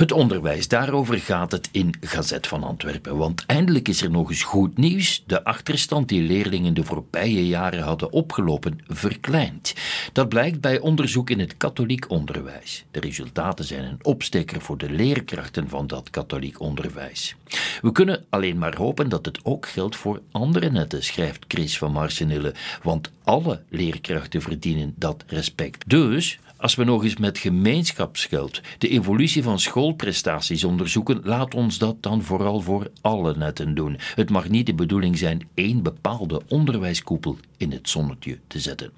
Het onderwijs, daarover gaat het in Gazet van Antwerpen. Want eindelijk is er nog eens goed nieuws. De achterstand die leerlingen de voorbije jaren hadden opgelopen, verkleind. Dat blijkt bij onderzoek in het katholiek onderwijs. De resultaten zijn een opsteker voor de leerkrachten van dat katholiek onderwijs. We kunnen alleen maar hopen dat het ook geldt voor andere netten, schrijft Chris van Marsenille. Want alle leerkrachten verdienen dat respect. Dus als we nog eens met gemeenschapsgeld de evolutie van schoolprestaties onderzoeken, laat ons dat dan vooral voor alle netten doen. Het mag niet de bedoeling zijn één bepaalde onderwijskoepel in het zonnetje te zetten.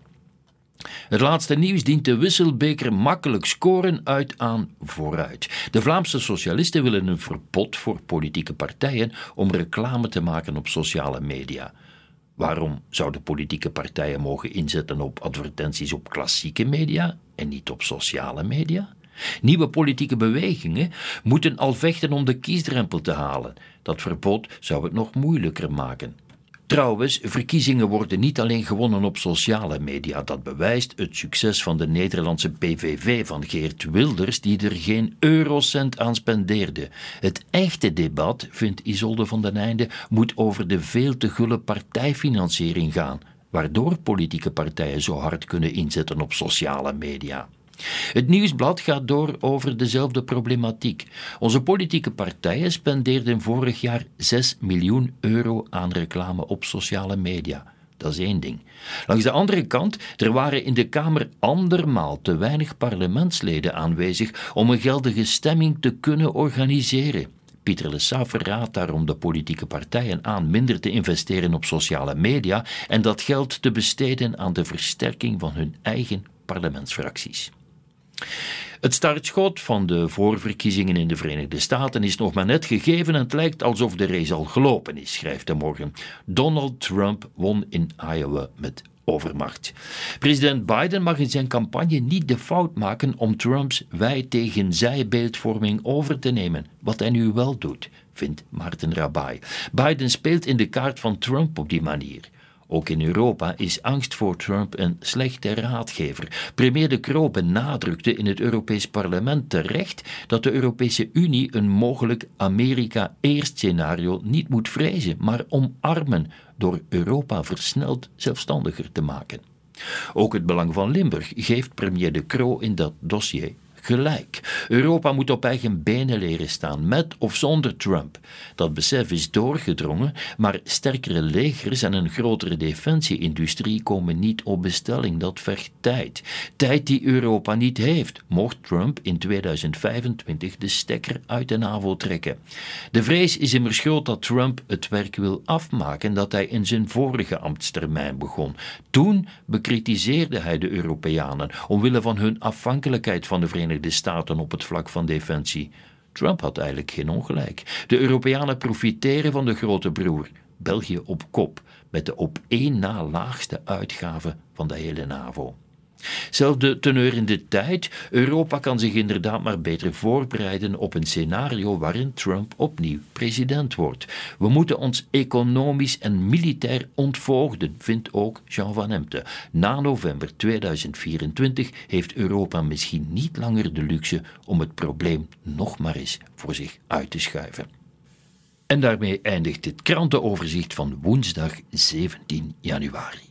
Het laatste nieuws dient de wisselbeker makkelijk scoren uit aan vooruit. De Vlaamse socialisten willen een verbod voor politieke partijen om reclame te maken op sociale media. Waarom zouden politieke partijen mogen inzetten op advertenties op klassieke media en niet op sociale media? Nieuwe politieke bewegingen moeten al vechten om de kiesdrempel te halen. Dat verbod zou het nog moeilijker maken. Trouwens, verkiezingen worden niet alleen gewonnen op sociale media. Dat bewijst het succes van de Nederlandse PVV van Geert Wilders, die er geen eurocent aan spendeerde. Het echte debat, vindt Isolde van den Einde, moet over de veel te gulle partijfinanciering gaan, waardoor politieke partijen zo hard kunnen inzetten op sociale media. Het nieuwsblad gaat door over dezelfde problematiek. Onze politieke partijen spendeerden vorig jaar 6 miljoen euro aan reclame op sociale media. Dat is één ding. Langs de andere kant, er waren in de Kamer andermaal te weinig parlementsleden aanwezig om een geldige stemming te kunnen organiseren. Pieter Le raadt daarom de politieke partijen aan minder te investeren op sociale media en dat geld te besteden aan de versterking van hun eigen parlementsfracties. Het startschot van de voorverkiezingen in de Verenigde Staten is nog maar net gegeven en het lijkt alsof de race al gelopen is, schrijft de morgen. Donald Trump won in Iowa met overmacht. President Biden mag in zijn campagne niet de fout maken om Trumps wij tegen zij beeldvorming over te nemen, wat hij nu wel doet, vindt Martin Rabai. Biden speelt in de kaart van Trump op die manier. Ook in Europa is angst voor Trump een slechte raadgever. Premier De Croo benadrukte in het Europees Parlement terecht dat de Europese Unie een mogelijk Amerika-eerst-scenario niet moet vrezen, maar omarmen door Europa versneld zelfstandiger te maken. Ook het belang van Limburg geeft premier De Croo in dat dossier gelijk. Europa moet op eigen benen leren staan, met of zonder Trump. Dat besef is doorgedrongen, maar sterkere legers en een grotere defensieindustrie komen niet op bestelling. Dat vergt tijd. Tijd die Europa niet heeft, mocht Trump in 2025 de stekker uit de NAVO trekken. De vrees is immers groot dat Trump het werk wil afmaken dat hij in zijn vorige ambtstermijn begon. Toen bekritiseerde hij de Europeanen omwille van hun afhankelijkheid van de Verenigde Verenigde Staten op het vlak van defensie. Trump had eigenlijk geen ongelijk. De Europeanen profiteren van de grote broer, België op kop, met de op één na laagste uitgave van de hele NAVO. Zelfde teneur in de tijd. Europa kan zich inderdaad maar beter voorbereiden op een scenario waarin Trump opnieuw president wordt. We moeten ons economisch en militair ontvoogden, vindt ook Jean Van Emte. Na november 2024 heeft Europa misschien niet langer de luxe om het probleem nog maar eens voor zich uit te schuiven. En daarmee eindigt dit krantenoverzicht van woensdag 17 januari.